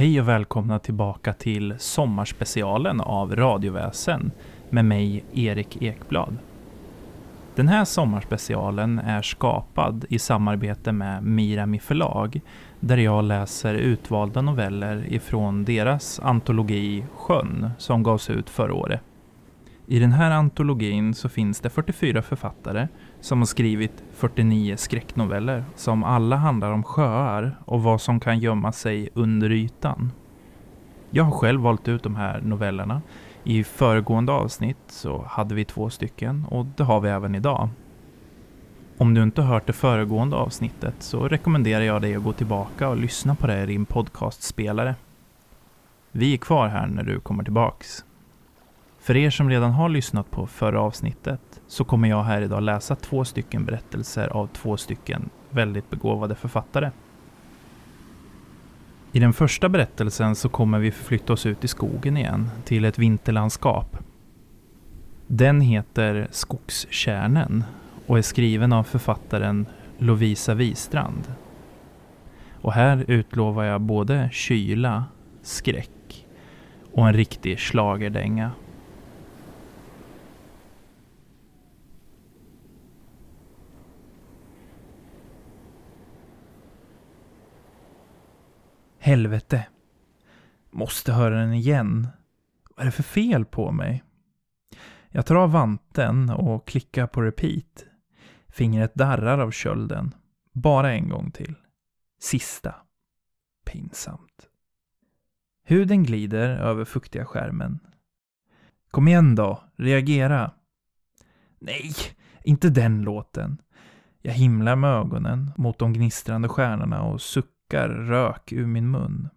Hej och välkomna tillbaka till sommarspecialen av Radioväsen med mig, Erik Ekblad. Den här sommarspecialen är skapad i samarbete med Mirami förlag där jag läser utvalda noveller ifrån deras antologi Sjön som gavs ut förra året. I den här antologin så finns det 44 författare som har skrivit 49 skräcknoveller som alla handlar om sjöar och vad som kan gömma sig under ytan. Jag har själv valt ut de här novellerna. I föregående avsnitt så hade vi två stycken och det har vi även idag. Om du inte hört det föregående avsnittet så rekommenderar jag dig att gå tillbaka och lyssna på det i din podcastspelare. Vi är kvar här när du kommer tillbaks. För er som redan har lyssnat på förra avsnittet så kommer jag här idag läsa två stycken berättelser av två stycken väldigt begåvade författare. I den första berättelsen så kommer vi förflytta oss ut i skogen igen, till ett vinterlandskap. Den heter Skogskärnen och är skriven av författaren Lovisa Wistrand. Och här utlovar jag både kyla, skräck och en riktig slagerdänga. Helvete. Måste höra den igen. Vad är det för fel på mig? Jag tar av vanten och klickar på repeat. Fingret darrar av kölden. Bara en gång till. Sista. Pinsamt. Huden glider över fuktiga skärmen. Kom igen då, reagera. Nej, inte den låten. Jag himlar med ögonen mot de gnistrande stjärnorna och suckar lockar rök ur min mun.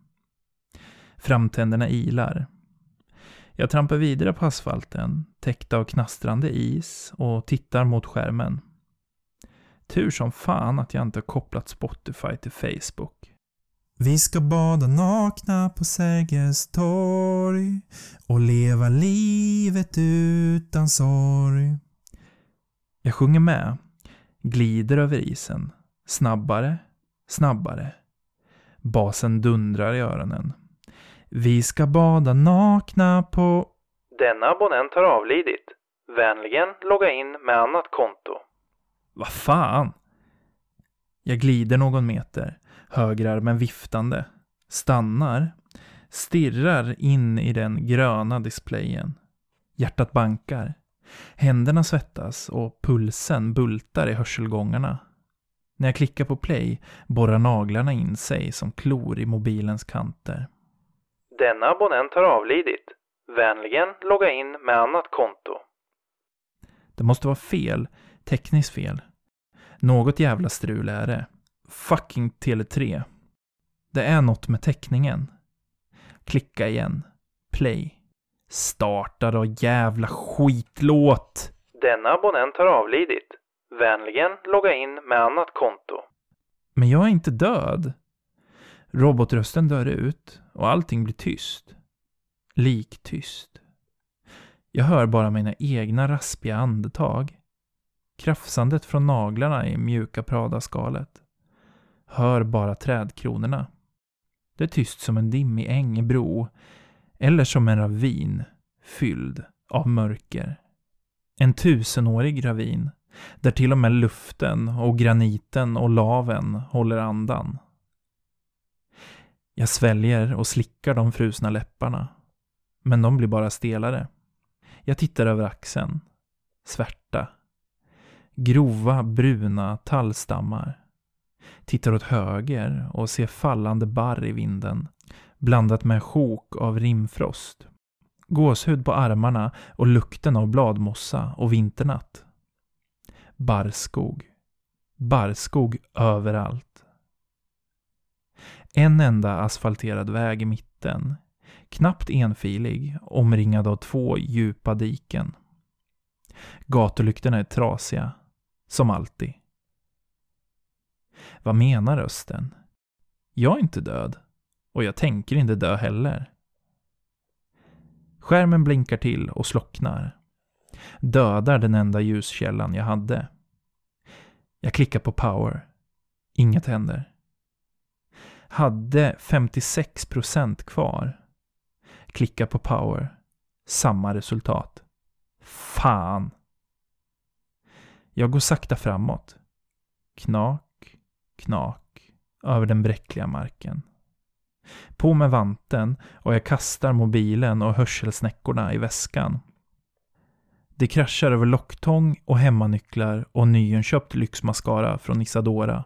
Framtänderna ilar. Jag trampar vidare på asfalten, täckt av knastrande is och tittar mot skärmen. Tur som fan att jag inte har kopplat Spotify till Facebook. Vi ska bada nakna på Sergels torg och leva livet utan sorg. Jag sjunger med, glider över isen, snabbare, snabbare. Basen dundrar i öronen. Vi ska bada nakna på... Denna abonnent har avlidit. Vänligen logga in med annat konto. Vad fan? Jag glider någon meter, högerarmen viftande, stannar, stirrar in i den gröna displayen. Hjärtat bankar. Händerna svettas och pulsen bultar i hörselgångarna. När jag klickar på play borrar naglarna in sig som klor i mobilens kanter. Denna abonnent har avlidit. Vänligen logga in med annat konto. Det måste vara fel. Tekniskt fel. Något jävla strul är det. Fucking Tele3. Det är något med täckningen. Klicka igen. Play. Starta då jävla skitlåt! Denna abonnent har avlidit. Vänligen logga in med annat konto. Men jag är inte död. Robotrösten dör ut och allting blir tyst. Liktyst. Jag hör bara mina egna raspiga andetag. Krafsandet från naglarna i mjuka Prada-skalet. Hör bara trädkronorna. Det är tyst som en dimmig äng i bro. Eller som en ravin fylld av mörker. En tusenårig ravin där till och med luften och graniten och laven håller andan. Jag sväljer och slickar de frusna läpparna. Men de blir bara stelare. Jag tittar över axeln. Svärta. Grova bruna tallstammar. Tittar åt höger och ser fallande barr i vinden. Blandat med sjok av rimfrost. Gåshud på armarna och lukten av bladmossa och vinternatt barrskog. Barrskog överallt. En enda asfalterad väg i mitten. Knappt enfilig, omringad av två djupa diken. Gatulyktorna är trasiga, som alltid. Vad menar rösten? Jag är inte död. Och jag tänker inte dö heller. Skärmen blinkar till och slocknar dödar den enda ljuskällan jag hade. Jag klickar på power. Inget händer. Hade 56% kvar. Klickar på power. Samma resultat. Fan. Jag går sakta framåt. Knak, knak, över den bräckliga marken. På med vanten och jag kastar mobilen och hörselsnäckorna i väskan. Det kraschar över locktång och hemmanycklar och nyinköpt lyxmascara från Isadora.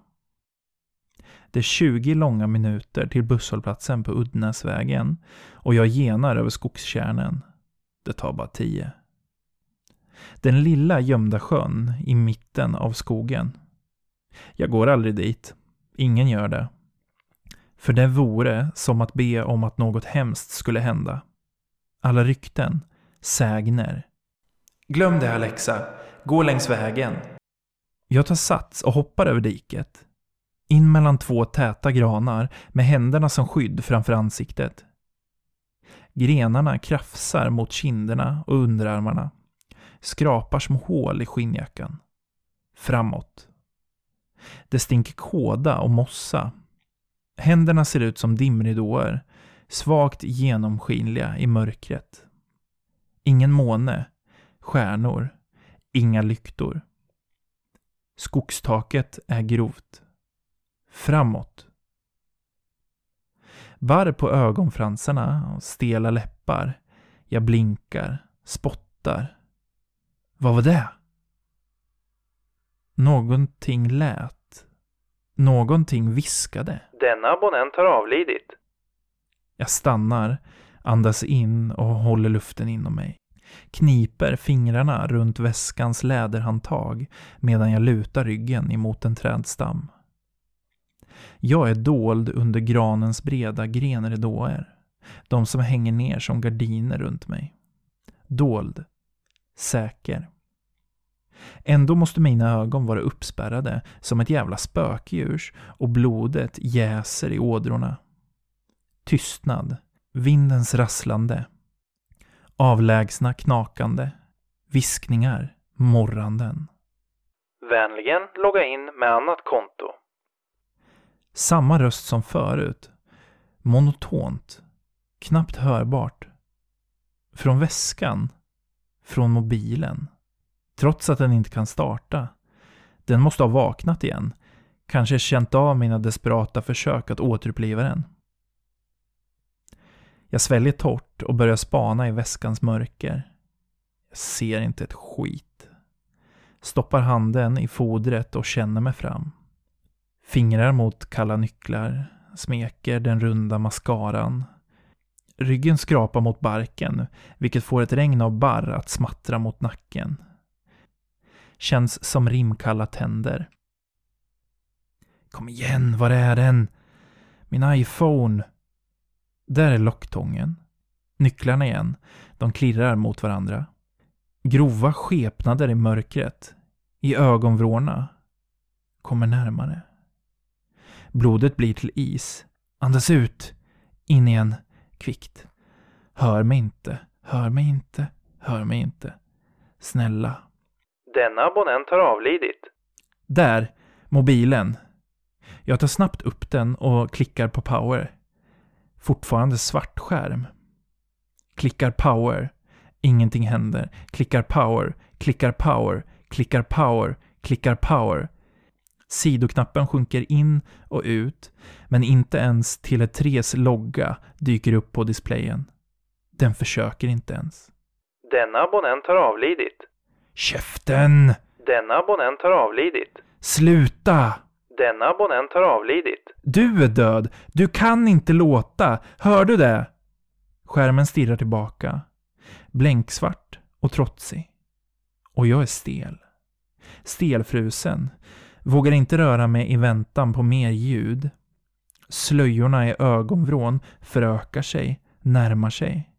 Det är 20 långa minuter till busshållplatsen på Uddnäsvägen och jag genar över skogskärnen. Det tar bara 10. Den lilla gömda sjön i mitten av skogen. Jag går aldrig dit. Ingen gör det. För det vore som att be om att något hemskt skulle hända. Alla rykten, sägner. Glöm det Alexa, gå längs vägen. Jag tar sats och hoppar över diket. In mellan två täta granar med händerna som skydd framför ansiktet. Grenarna krafsar mot kinderna och underarmarna. Skrapar små hål i skinnjackan. Framåt. Det stinker kåda och mossa. Händerna ser ut som dimridåer, svagt genomskinliga i mörkret. Ingen måne, stjärnor, inga lyktor. Skogstaket är grovt. Framåt. Barr på ögonfransarna och stela läppar. Jag blinkar, spottar. Vad var det? Någonting lät. Någonting viskade. Denna abonnent har avlidit. Jag stannar, andas in och håller luften inom mig. Kniper fingrarna runt väskans läderhandtag medan jag lutar ryggen emot en trädstam. Jag är dold under granens breda grenridåer. De som hänger ner som gardiner runt mig. Dold. Säker. Ändå måste mina ögon vara uppspärrade som ett jävla spökdjurs och blodet jäser i ådrorna. Tystnad. Vindens rasslande. Avlägsna knakande. Viskningar. Morranden. Vänligen logga in med annat konto. Samma röst som förut. Monotont. Knappt hörbart. Från väskan. Från mobilen. Trots att den inte kan starta. Den måste ha vaknat igen. Kanske känt av mina desperata försök att återuppliva den. Jag sväljer torrt och börjar spana i väskans mörker. Jag ser inte ett skit. Stoppar handen i fodret och känner mig fram. Fingrar mot kalla nycklar, smeker den runda mascaran. Ryggen skrapar mot barken, vilket får ett regn av barr att smattra mot nacken. Känns som rimkalla tänder. Kom igen, var är den? Min iPhone. Där är locktången. Nycklarna igen. De klirrar mot varandra. Grova skepnader i mörkret. I ögonvrårna. Kommer närmare. Blodet blir till is. Andas ut. In igen. Kvickt. Hör mig inte. Hör mig inte. Hör mig inte. Snälla. Denna abonnent har avlidit. Där. Mobilen. Jag tar snabbt upp den och klickar på power. Fortfarande svart skärm. Klickar power. Ingenting händer. Klickar power. Klickar power. Klickar power. Klickar power. Sidoknappen sjunker in och ut, men inte ens Tele3s logga dyker upp på displayen. Den försöker inte ens. Denna abonnent har avlidit. Käften! Denna abonnent har avlidit. Sluta! Denna abonnent har avlidit. Du är död! Du kan inte låta! Hör du det? Skärmen stirrar tillbaka. Blänksvart och trotsig. Och jag är stel. Stelfrusen. Vågar inte röra mig i väntan på mer ljud. Slöjorna i ögonvrån förökar sig, närmar sig.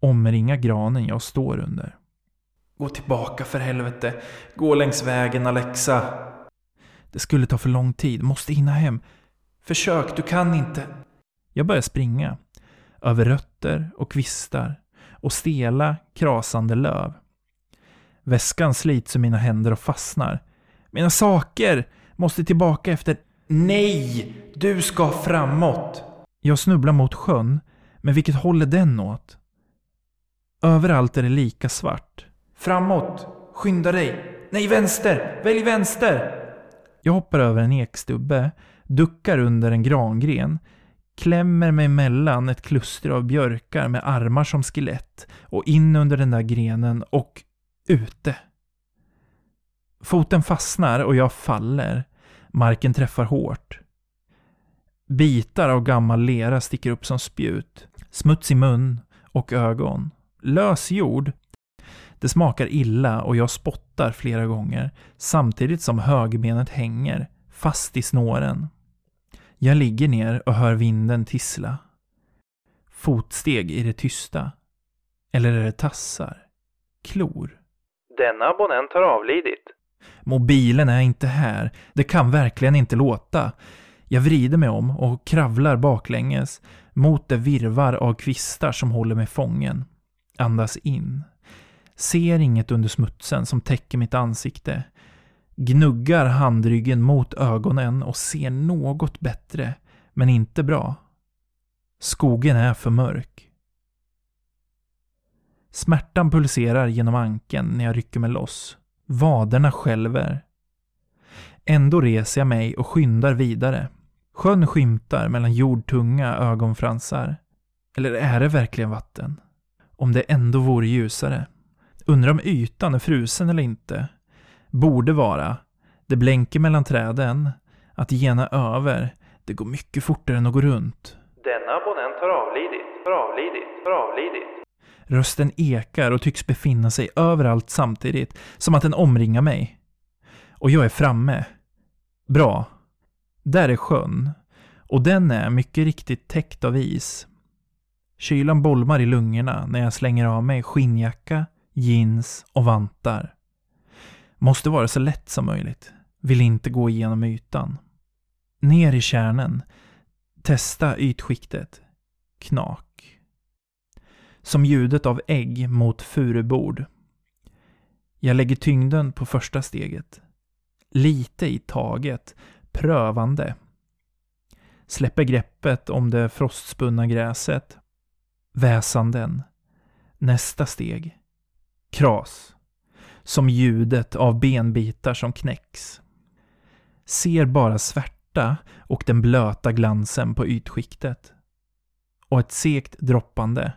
Omringar granen jag står under. Gå tillbaka för helvete. Gå längs vägen, Alexa. Det skulle ta för lång tid. Måste hinna hem. Försök, du kan inte. Jag börjar springa. Över rötter och kvistar. Och stela, krasande löv. Väskan slits ur mina händer och fastnar. Mina saker! Måste tillbaka efter... Nej! Du ska framåt! Jag snubblar mot sjön, men vilket håll är den åt? Överallt är det lika svart. Framåt! Skynda dig! Nej, vänster! Välj vänster! Jag hoppar över en ekstubbe, duckar under en grangren, klämmer mig mellan ett kluster av björkar med armar som skelett och in under den där grenen och ute. Foten fastnar och jag faller. Marken träffar hårt. Bitar av gammal lera sticker upp som spjut. Smuts i mun och ögon. Lös jord. Det smakar illa och jag spottar flera gånger samtidigt som högerbenet hänger fast i snåren. Jag ligger ner och hör vinden tissla. Fotsteg i det tysta. Eller är det tassar? Klor? Denna abonnent har avlidit. Mobilen är inte här. Det kan verkligen inte låta. Jag vrider mig om och kravlar baklänges mot det virvar av kvistar som håller mig fången. Andas in. Ser inget under smutsen som täcker mitt ansikte. Gnuggar handryggen mot ögonen och ser något bättre, men inte bra. Skogen är för mörk. Smärtan pulserar genom anken när jag rycker mig loss. Vaderna skälver. Ändå reser jag mig och skyndar vidare. Sjön skymtar mellan jordtunga ögonfransar. Eller är det verkligen vatten? Om det ändå vore ljusare. Undrar om ytan är frusen eller inte. Borde vara. Det blänker mellan träden. Att gena över. Det går mycket fortare än att gå runt. Denna abonnent har avlidit, har avlidit, har avlidit. Rösten ekar och tycks befinna sig överallt samtidigt, som att den omringar mig. Och jag är framme. Bra. Där är sjön. Och den är mycket riktigt täckt av is. Kylan bolmar i lungorna när jag slänger av mig skinnjacka, jeans och vantar. Måste vara så lätt som möjligt. Vill inte gå igenom ytan. Ner i kärnen. Testa ytskiktet. Knak. Som ljudet av ägg mot furubord. Jag lägger tyngden på första steget. Lite i taget, prövande. Släpper greppet om det frostspunna gräset. Väsanden. Nästa steg. Kras. Som ljudet av benbitar som knäcks. Ser bara svärta och den blöta glansen på ytskiktet. Och ett segt droppande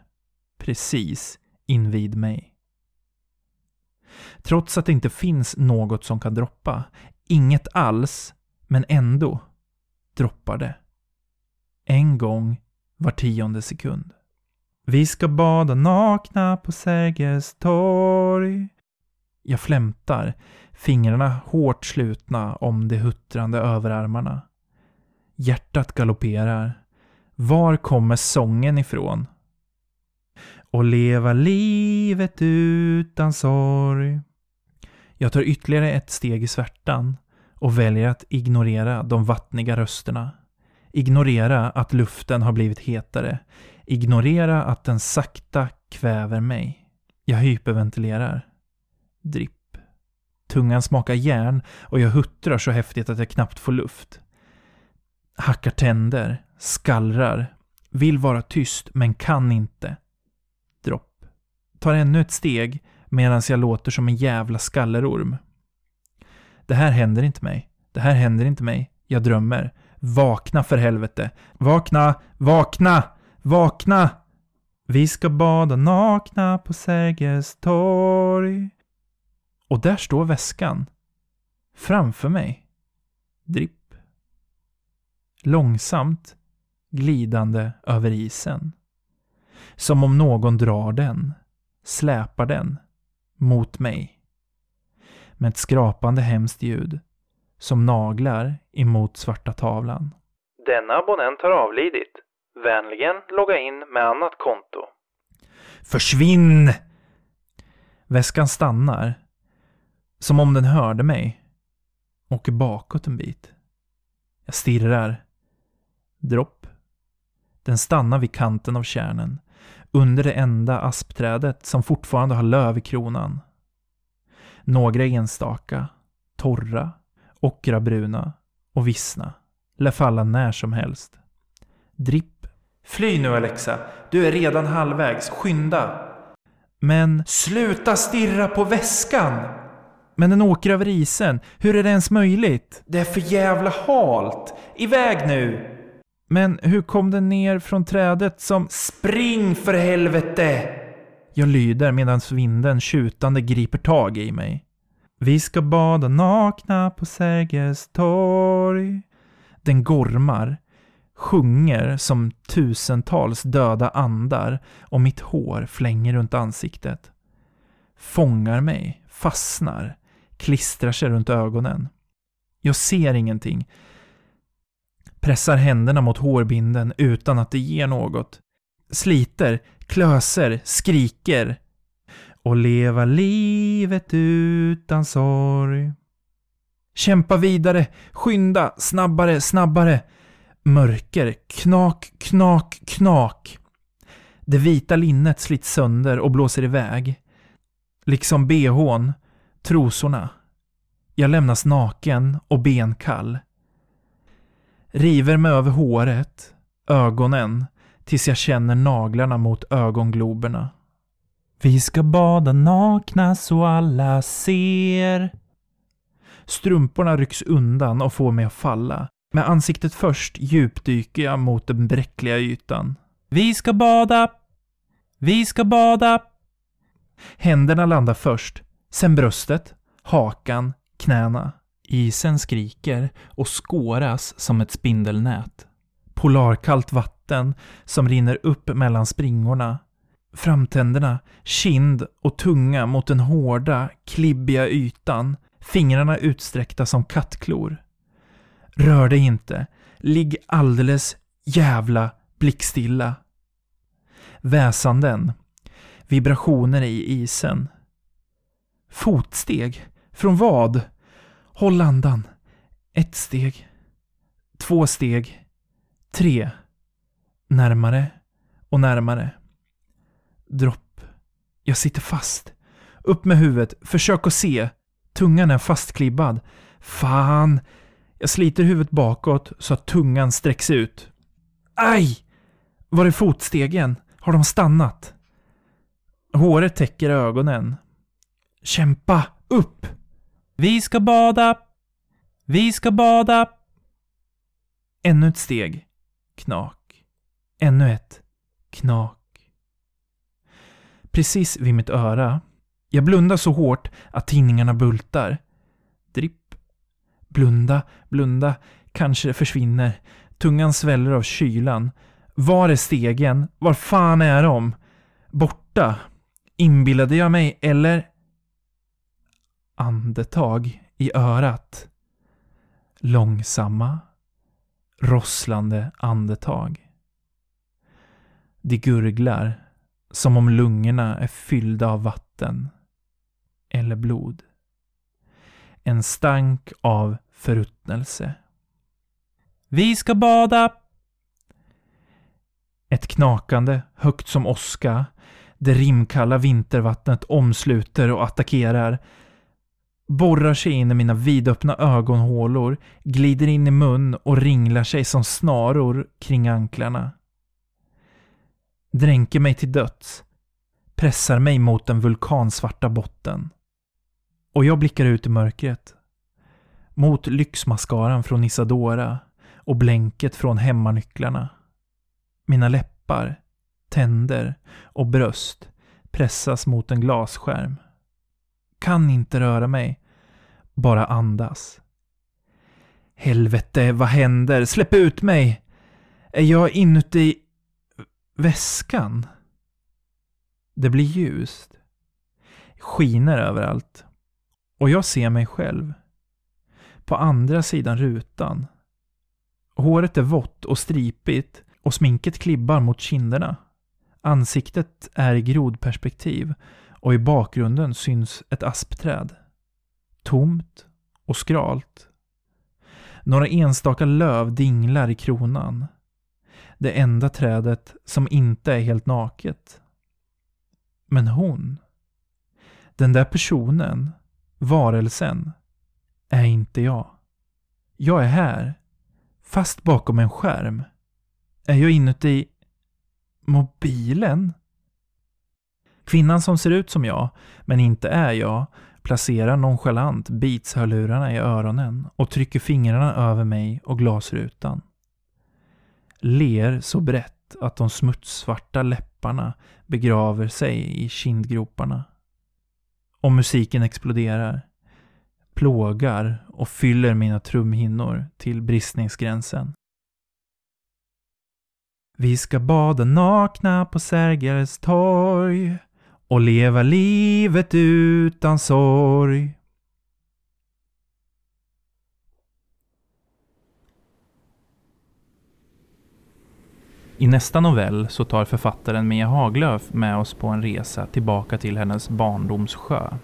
precis invid mig. Trots att det inte finns något som kan droppa, inget alls, men ändå droppar det. En gång var tionde sekund. Vi ska bada nakna på Sergels torg. Jag flämtar, fingrarna hårt slutna om de huttrande överarmarna. Hjärtat galopperar. Var kommer sången ifrån? Och leva livet utan sorg. Jag tar ytterligare ett steg i svärtan och väljer att ignorera de vattniga rösterna. Ignorera att luften har blivit hetare. Ignorera att den sakta kväver mig. Jag hyperventilerar. Dripp. Tungan smakar järn och jag huttrar så häftigt att jag knappt får luft. Hackar tänder, skallrar, vill vara tyst men kan inte. Dropp. Tar ännu ett steg medan jag låter som en jävla skallerorm. Det här händer inte mig. Det här händer inte mig. Jag drömmer. Vakna för helvete. Vakna! Vakna! Vakna! Vi ska bada nakna på Sergels torg. Och där står väskan. Framför mig. Dripp. Långsamt glidande över isen. Som om någon drar den, släpar den, mot mig. Med ett skrapande hemskt ljud, som naglar emot svarta tavlan. Denna abonnent har avlidit. Vänligen logga in med annat konto. Försvinn! Väskan stannar. Som om den hörde mig. Åker bakåt en bit. Jag stirrar. Dropp. Den stannar vid kanten av kärnen. Under det enda aspträdet som fortfarande har löv i kronan. Några enstaka, torra, ockrabruna och vissna. lär falla när som helst. Dripp. Fly nu Alexa, du är redan halvvägs, skynda! Men sluta stirra på väskan! Men den åker över isen, hur är det ens möjligt? Det är för jävla halt! Iväg nu! Men hur kom den ner från trädet som Spring för helvete! Jag lyder medan vinden tjutande griper tag i mig. Vi ska bada nakna på Sergels torg. Den gormar, sjunger som tusentals döda andar och mitt hår flänger runt ansiktet. Fångar mig, fastnar, klistrar sig runt ögonen. Jag ser ingenting. Pressar händerna mot hårbinden utan att det ger något. Sliter, klöser, skriker. Och leva livet utan sorg. Kämpa vidare, skynda, snabbare, snabbare. Mörker, knak, knak, knak. Det vita linnet slits sönder och blåser iväg. Liksom behån, trosorna. Jag lämnas naken och benkall. River mig över håret, ögonen, tills jag känner naglarna mot ögongloberna. Vi ska bada nakna så alla ser. Strumporna rycks undan och får mig att falla. Med ansiktet först djupdyker jag mot den bräckliga ytan. Vi ska bada! Vi ska bada! Händerna landar först, sen bröstet, hakan, knäna. Isen skriker och skåras som ett spindelnät. Polarkallt vatten som rinner upp mellan springorna. Framtänderna, kind och tunga mot den hårda, klibbiga ytan. Fingrarna utsträckta som kattklor. Rör dig inte. Ligg alldeles jävla blickstilla. Väsanden. Vibrationer i isen. Fotsteg. Från vad? Håll andan. Ett steg. Två steg. Tre. Närmare och närmare. Dropp. Jag sitter fast. Upp med huvudet. Försök att se. Tungan är fastklibbad. Fan. Jag sliter huvudet bakåt så att tungan sträcks ut. Aj! Var är fotstegen? Har de stannat? Håret täcker ögonen. Kämpa! Upp! Vi ska bada! Vi ska bada! Ännu ett steg. Knak. Ännu ett. Knak. Precis vid mitt öra. Jag blundar så hårt att tinningarna bultar. Blunda, blunda. Kanske det försvinner. Tungan sväller av kylan. Var är stegen? Var fan är de? Borta. Inbillade jag mig, eller? Andetag i örat. Långsamma, rosslande andetag. De gurglar som om lungorna är fyllda av vatten eller blod. En stank av förruttnelse. Vi ska bada! Ett knakande, högt som åska. Det rimkalla vintervattnet omsluter och attackerar. Borrar sig in i mina vidöppna ögonhålor, glider in i mun och ringlar sig som snaror kring anklarna. Dränker mig till döds. Pressar mig mot den vulkansvarta botten. Och jag blickar ut i mörkret. Mot lyxmascaran från Isadora och blänket från hemmanycklarna. Mina läppar, tänder och bröst pressas mot en glasskärm. Kan inte röra mig. Bara andas. Helvete, vad händer? Släpp ut mig! Är jag inuti väskan? Det blir ljust. Skiner överallt. Och jag ser mig själv. På andra sidan rutan. Håret är vått och stripigt och sminket klibbar mot kinderna. Ansiktet är i grodperspektiv och i bakgrunden syns ett aspträd. Tomt och skralt. Några enstaka löv dinglar i kronan. Det enda trädet som inte är helt naket. Men hon, den där personen, varelsen, är inte jag. Jag är här. Fast bakom en skärm. Är jag inuti mobilen? Kvinnan som ser ut som jag, men inte är jag, placerar nonchalant Beats-hörlurarna i öronen och trycker fingrarna över mig och glasrutan. Ler så brett att de smutssvarta läpparna begraver sig i kindgroparna. Och musiken exploderar, plågar och fyller mina trumhinnor till bristningsgränsen. Vi ska bada nakna på Sergels torg och leva livet utan sorg. I nästa novell så tar författaren Mia Haglöf med oss på en resa tillbaka till hennes barndomssjö.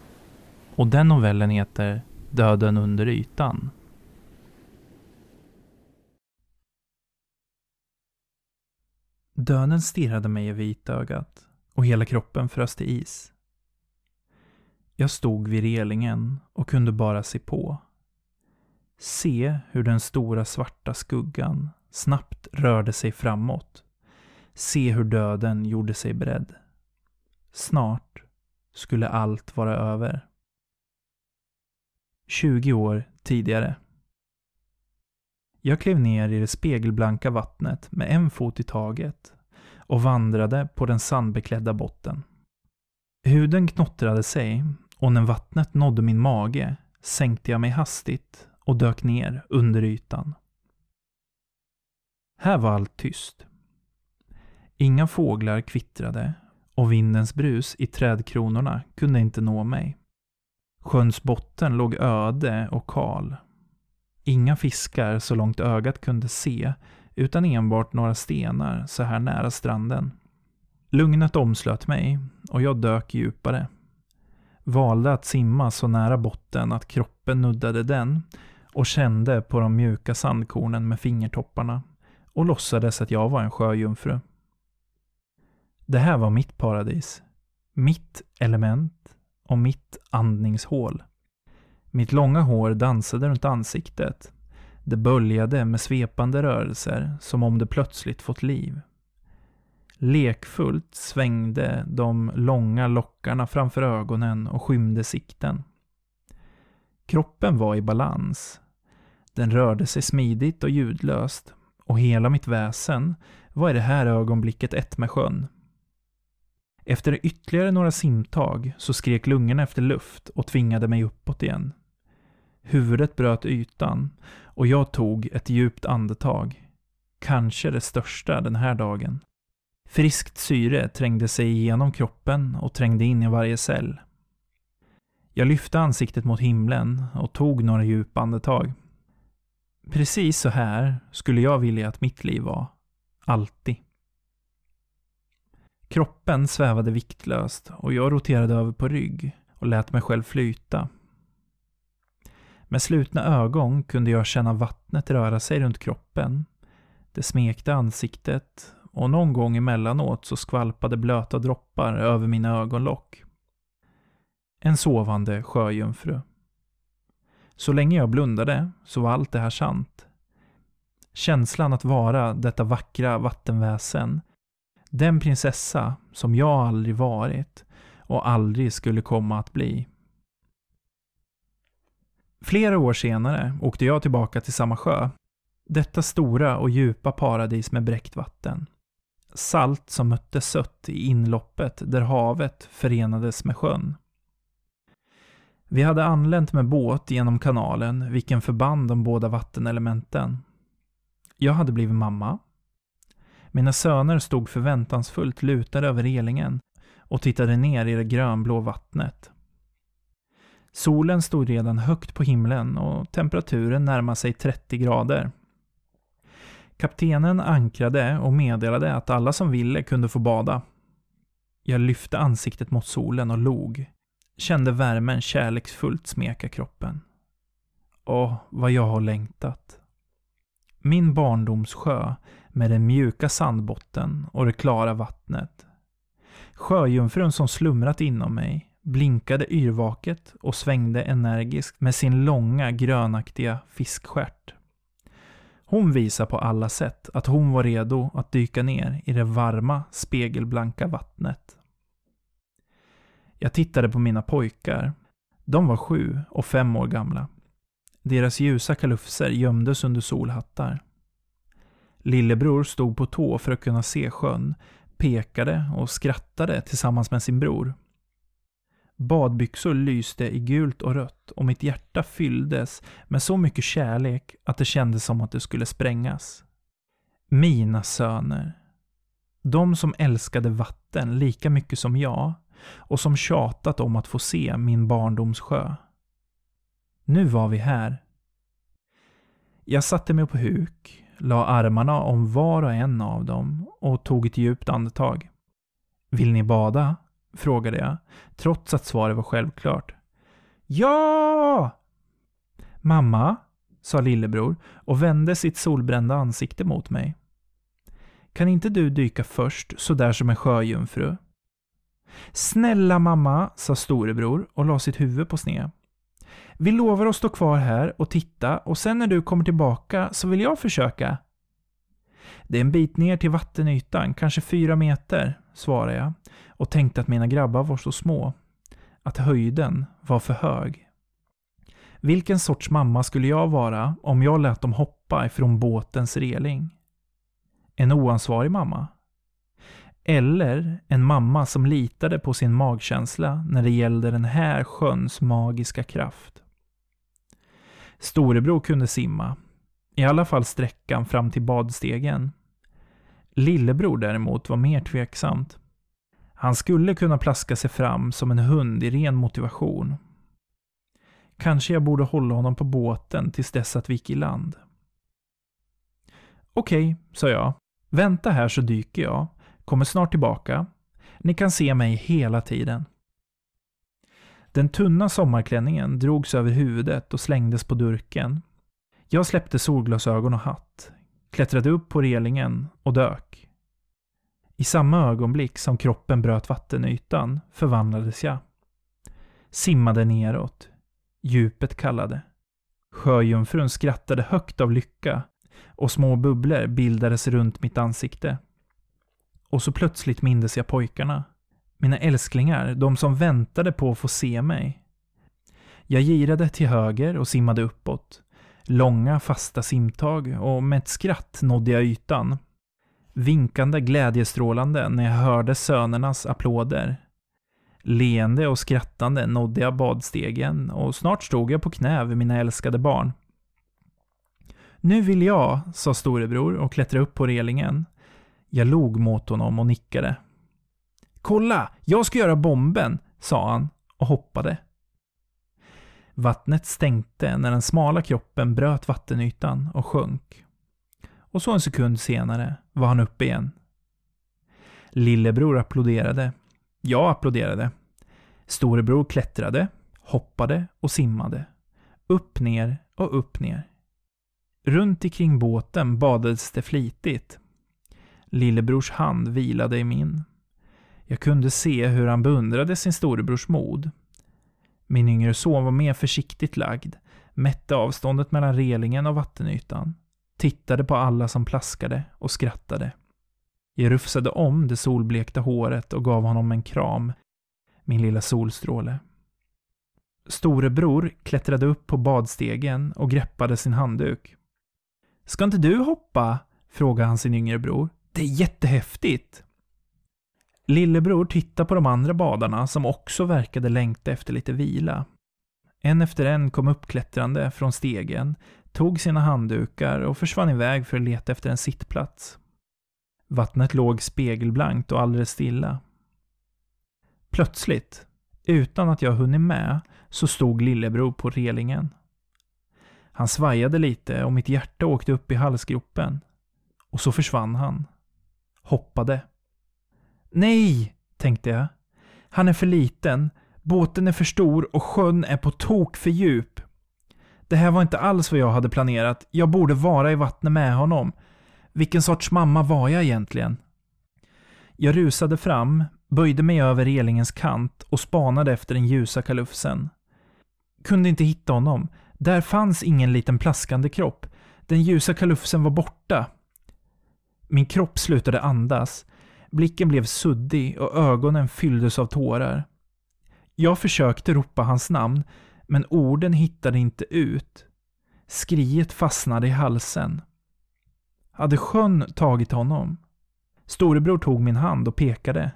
Och den novellen heter Döden under ytan. Döden stirrade mig i vitögat och hela kroppen frös till is. Jag stod vid relingen och kunde bara se på. Se hur den stora svarta skuggan snabbt rörde sig framåt. Se hur döden gjorde sig beredd. Snart skulle allt vara över. 20 år tidigare. Jag klev ner i det spegelblanka vattnet med en fot i taget och vandrade på den sandbeklädda botten. Huden knottrade sig och när vattnet nådde min mage sänkte jag mig hastigt och dök ner under ytan. Här var allt tyst. Inga fåglar kvittrade och vindens brus i trädkronorna kunde inte nå mig. Sjöns botten låg öde och kal. Inga fiskar så långt ögat kunde se, utan enbart några stenar så här nära stranden. Lugnet omslöt mig och jag dök djupare. Valde att simma så nära botten att kroppen nuddade den och kände på de mjuka sandkornen med fingertopparna och låtsades att jag var en sjöjungfru. Det här var mitt paradis. Mitt element och mitt andningshål. Mitt långa hår dansade runt ansiktet. Det böljade med svepande rörelser som om det plötsligt fått liv. Lekfullt svängde de långa lockarna framför ögonen och skymde sikten. Kroppen var i balans. Den rörde sig smidigt och ljudlöst och hela mitt väsen var i det här ögonblicket ett med sjön. Efter ytterligare några simtag så skrek lungorna efter luft och tvingade mig uppåt igen. Huvudet bröt ytan och jag tog ett djupt andetag. Kanske det största den här dagen. Friskt syre trängde sig igenom kroppen och trängde in i varje cell. Jag lyfte ansiktet mot himlen och tog några djupa andetag. Precis så här skulle jag vilja att mitt liv var. Alltid. Kroppen svävade viktlöst och jag roterade över på rygg och lät mig själv flyta. Med slutna ögon kunde jag känna vattnet röra sig runt kroppen. Det smekte ansiktet och någon gång emellanåt så skvalpade blöta droppar över mina ögonlock. En sovande sjöjungfru. Så länge jag blundade så var allt det här sant. Känslan att vara detta vackra vattenväsen den prinsessa som jag aldrig varit och aldrig skulle komma att bli. Flera år senare åkte jag tillbaka till samma sjö. Detta stora och djupa paradis med bräckt vatten. Salt som mötte sött i inloppet där havet förenades med sjön. Vi hade anlänt med båt genom kanalen, vilken förband de båda vattenelementen. Jag hade blivit mamma mina söner stod förväntansfullt lutade över relingen och tittade ner i det grönblå vattnet. Solen stod redan högt på himlen och temperaturen närmade sig 30 grader. Kaptenen ankrade och meddelade att alla som ville kunde få bada. Jag lyfte ansiktet mot solen och log. Kände värmen kärleksfullt smeka kroppen. Åh, vad jag har längtat. Min barndomssjö med den mjuka sandbotten och det klara vattnet. Sjöjungfrun som slumrat inom mig blinkade yrvaket och svängde energiskt med sin långa grönaktiga fiskstjärt. Hon visade på alla sätt att hon var redo att dyka ner i det varma, spegelblanka vattnet. Jag tittade på mina pojkar. De var sju och fem år gamla. Deras ljusa kalufser gömdes under solhattar. Lillebror stod på tå för att kunna se sjön, pekade och skrattade tillsammans med sin bror. Badbyxor lyste i gult och rött och mitt hjärta fylldes med så mycket kärlek att det kändes som att det skulle sprängas. Mina söner. De som älskade vatten lika mycket som jag och som tjatat om att få se min barndoms sjö. Nu var vi här. Jag satte mig på huk, la armarna om var och en av dem och tog ett djupt andetag. Vill ni bada? frågade jag, trots att svaret var självklart. Ja! Mamma, sa lillebror och vände sitt solbrända ansikte mot mig. Kan inte du dyka först, sådär som en sjöjungfru? Snälla mamma, sa storebror och la sitt huvud på sned. Vi lovar att stå kvar här och titta och sen när du kommer tillbaka så vill jag försöka. Det är en bit ner till vattenytan, kanske fyra meter, svarade jag och tänkte att mina grabbar var så små. Att höjden var för hög. Vilken sorts mamma skulle jag vara om jag lät dem hoppa ifrån båtens reling? En oansvarig mamma? Eller en mamma som litade på sin magkänsla när det gällde den här sjöns magiska kraft? Storebror kunde simma. I alla fall sträckan fram till badstegen. Lillebror däremot var mer tveksamt. Han skulle kunna plaska sig fram som en hund i ren motivation. Kanske jag borde hålla honom på båten tills dess att vi gick i land. Okej, sa jag. Vänta här så dyker jag. Kommer snart tillbaka. Ni kan se mig hela tiden. Den tunna sommarklänningen drogs över huvudet och slängdes på durken. Jag släppte solglasögon och hatt, klättrade upp på relingen och dök. I samma ögonblick som kroppen bröt vattenytan förvandlades jag. Simmade neråt. Djupet kallade. Sjöjungfrun skrattade högt av lycka och små bubblor bildades runt mitt ansikte. Och så plötsligt mindes jag pojkarna. Mina älsklingar, de som väntade på att få se mig. Jag girade till höger och simmade uppåt. Långa fasta simtag och med ett skratt nådde jag ytan. Vinkande glädjestrålande när jag hörde sönernas applåder. Leende och skrattande nådde jag badstegen och snart stod jag på knä vid mina älskade barn. Nu vill jag, sa storebror och klättrade upp på relingen. Jag log mot honom och nickade. Kolla, jag ska göra bomben, sa han och hoppade. Vattnet stänkte när den smala kroppen bröt vattenytan och sjönk. Och så en sekund senare var han uppe igen. Lillebror applåderade. Jag applåderade. Storebror klättrade, hoppade och simmade. Upp ner och upp ner. Runt omkring båten badades det flitigt. Lillebrors hand vilade i min. Jag kunde se hur han beundrade sin storebrors mod. Min yngre son var mer försiktigt lagd, mätte avståndet mellan relingen och vattenytan, tittade på alla som plaskade och skrattade. Jag rufsade om det solblekta håret och gav honom en kram, min lilla solstråle. Storebror klättrade upp på badstegen och greppade sin handduk. Ska inte du hoppa? frågade han sin yngre bror. Det är jättehäftigt! Lillebror tittade på de andra badarna som också verkade längta efter lite vila. En efter en kom uppklättrande från stegen, tog sina handdukar och försvann iväg för att leta efter en sittplats. Vattnet låg spegelblankt och alldeles stilla. Plötsligt, utan att jag hunnit med, så stod lillebror på relingen. Han svajade lite och mitt hjärta åkte upp i halsgropen. Och så försvann han. Hoppade. Nej, tänkte jag. Han är för liten, båten är för stor och sjön är på tok för djup. Det här var inte alls vad jag hade planerat. Jag borde vara i vattnet med honom. Vilken sorts mamma var jag egentligen? Jag rusade fram, böjde mig över relingens kant och spanade efter den ljusa kalufsen. Kunde inte hitta honom. Där fanns ingen liten plaskande kropp. Den ljusa kalufsen var borta. Min kropp slutade andas. Blicken blev suddig och ögonen fylldes av tårar. Jag försökte ropa hans namn, men orden hittade inte ut. Skriet fastnade i halsen. Hade sjön tagit honom? Storebror tog min hand och pekade.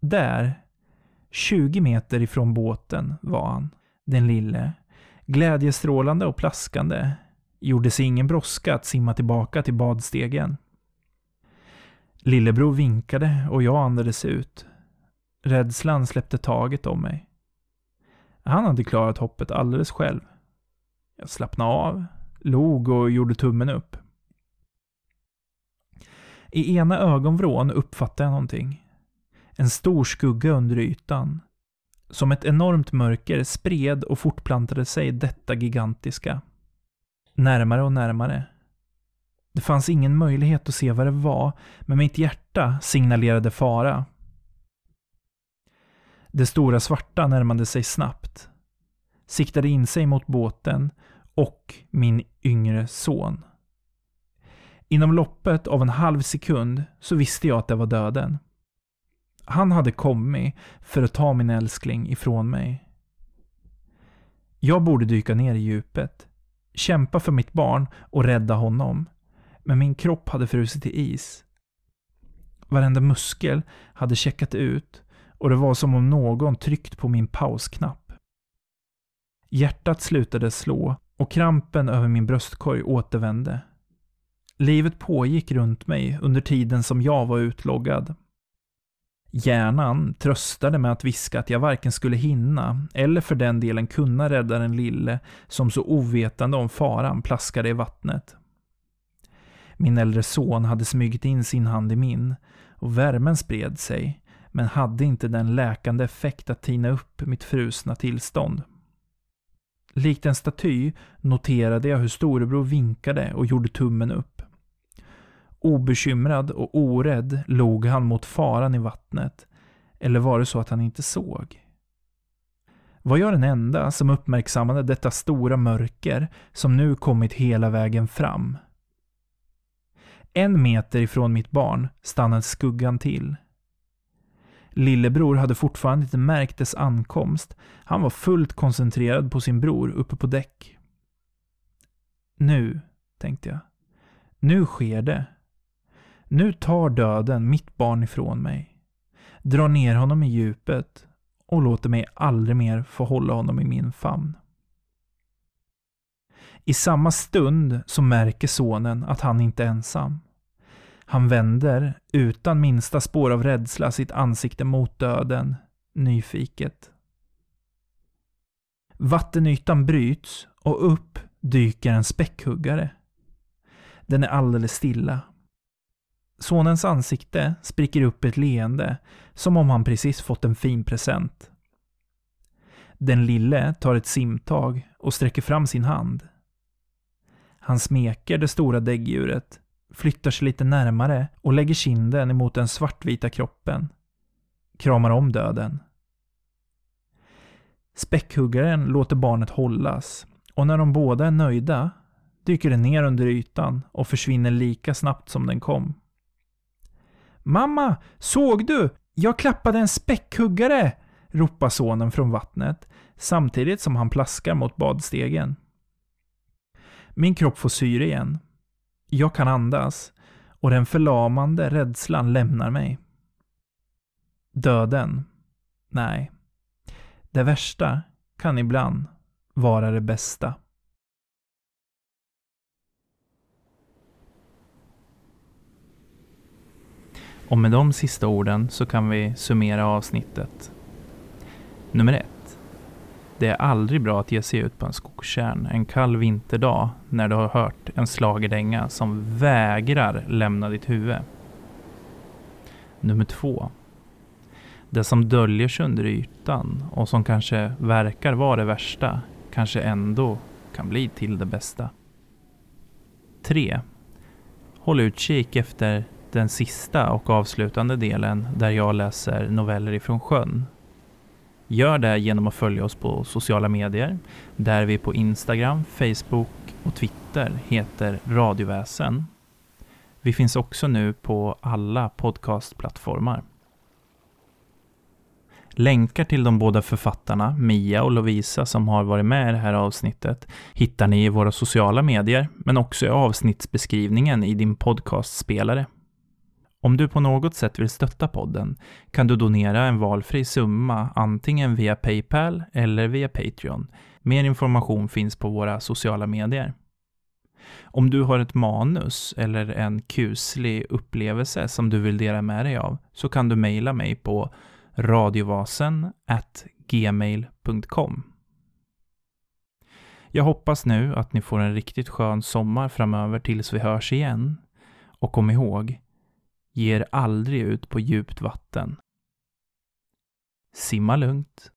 Där, 20 meter ifrån båten, var han. Den lille, glädjestrålande och plaskande, gjorde sig ingen brådska att simma tillbaka till badstegen. Lillebror vinkade och jag andades ut. Rädslan släppte taget om mig. Han hade klarat hoppet alldeles själv. Jag slappnade av, log och gjorde tummen upp. I ena ögonvrån uppfattade jag någonting. En stor skugga under ytan. Som ett enormt mörker spred och fortplantade sig detta gigantiska. Närmare och närmare. Det fanns ingen möjlighet att se vad det var, men mitt hjärta signalerade fara. Det stora svarta närmade sig snabbt. Siktade in sig mot båten och min yngre son. Inom loppet av en halv sekund så visste jag att det var döden. Han hade kommit för att ta min älskling ifrån mig. Jag borde dyka ner i djupet, kämpa för mitt barn och rädda honom. Men min kropp hade frusit till is. Varenda muskel hade checkat ut och det var som om någon tryckt på min pausknapp. Hjärtat slutade slå och krampen över min bröstkorg återvände. Livet pågick runt mig under tiden som jag var utloggad. Hjärnan tröstade med att viska att jag varken skulle hinna, eller för den delen kunna rädda den lille som så ovetande om faran plaskade i vattnet. Min äldre son hade smugit in sin hand i min, och värmen spred sig, men hade inte den läkande effekt att tina upp mitt frusna tillstånd. Likt en staty noterade jag hur storebror vinkade och gjorde tummen upp. Obekymrad och orädd log han mot faran i vattnet. Eller var det så att han inte såg? Var jag den enda som uppmärksammade detta stora mörker som nu kommit hela vägen fram? En meter ifrån mitt barn stannade skuggan till. Lillebror hade fortfarande inte märkt dess ankomst. Han var fullt koncentrerad på sin bror uppe på däck. Nu, tänkte jag. Nu sker det. Nu tar döden mitt barn ifrån mig. Drar ner honom i djupet och låter mig aldrig mer få hålla honom i min famn. I samma stund så märker sonen att han inte är ensam. Han vänder, utan minsta spår av rädsla, sitt ansikte mot döden, nyfiket. Vattenytan bryts och upp dyker en späckhuggare. Den är alldeles stilla. Sonens ansikte spricker upp ett leende, som om han precis fått en fin present. Den lille tar ett simtag och sträcker fram sin hand. Han smeker det stora däggdjuret, flyttar sig lite närmare och lägger kinden emot den svartvita kroppen. Kramar om döden. Späckhuggaren låter barnet hållas och när de båda är nöjda dyker den ner under ytan och försvinner lika snabbt som den kom. Mamma, såg du? Jag klappade en späckhuggare! ropar sonen från vattnet samtidigt som han plaskar mot badstegen. Min kropp får syre igen. Jag kan andas och den förlamande rädslan lämnar mig. Döden? Nej. Det värsta kan ibland vara det bästa. Och med de sista orden så kan vi summera avsnittet. Nummer ett. Det är aldrig bra att ge sig ut på en skogstjärn en kall vinterdag när du har hört en slagerdänga som vägrar lämna ditt huvud. Nummer två. Det som döljer sig under ytan och som kanske verkar vara det värsta kanske ändå kan bli till det bästa. 3. Håll utkik efter den sista och avslutande delen där jag läser noveller ifrån sjön. Gör det genom att följa oss på sociala medier, där vi på Instagram, Facebook och Twitter heter Radioväsen. Vi finns också nu på alla podcastplattformar. Länkar till de båda författarna, Mia och Lovisa, som har varit med i det här avsnittet, hittar ni i våra sociala medier, men också i avsnittsbeskrivningen i din podcastspelare. Om du på något sätt vill stötta podden kan du donera en valfri summa antingen via Paypal eller via Patreon. Mer information finns på våra sociala medier. Om du har ett manus eller en kuslig upplevelse som du vill dela med dig av så kan du mejla mig på radiovasen gmail.com. Jag hoppas nu att ni får en riktigt skön sommar framöver tills vi hörs igen. Och kom ihåg, ge er aldrig ut på djupt vatten. Simma lugnt.